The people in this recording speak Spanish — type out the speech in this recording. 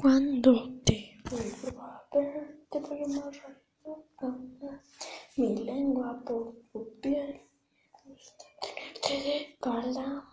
Cuando te vuelva a ver, te voy a amarrar. Mi lengua por tu piel. Me gusta tenerte de calamar.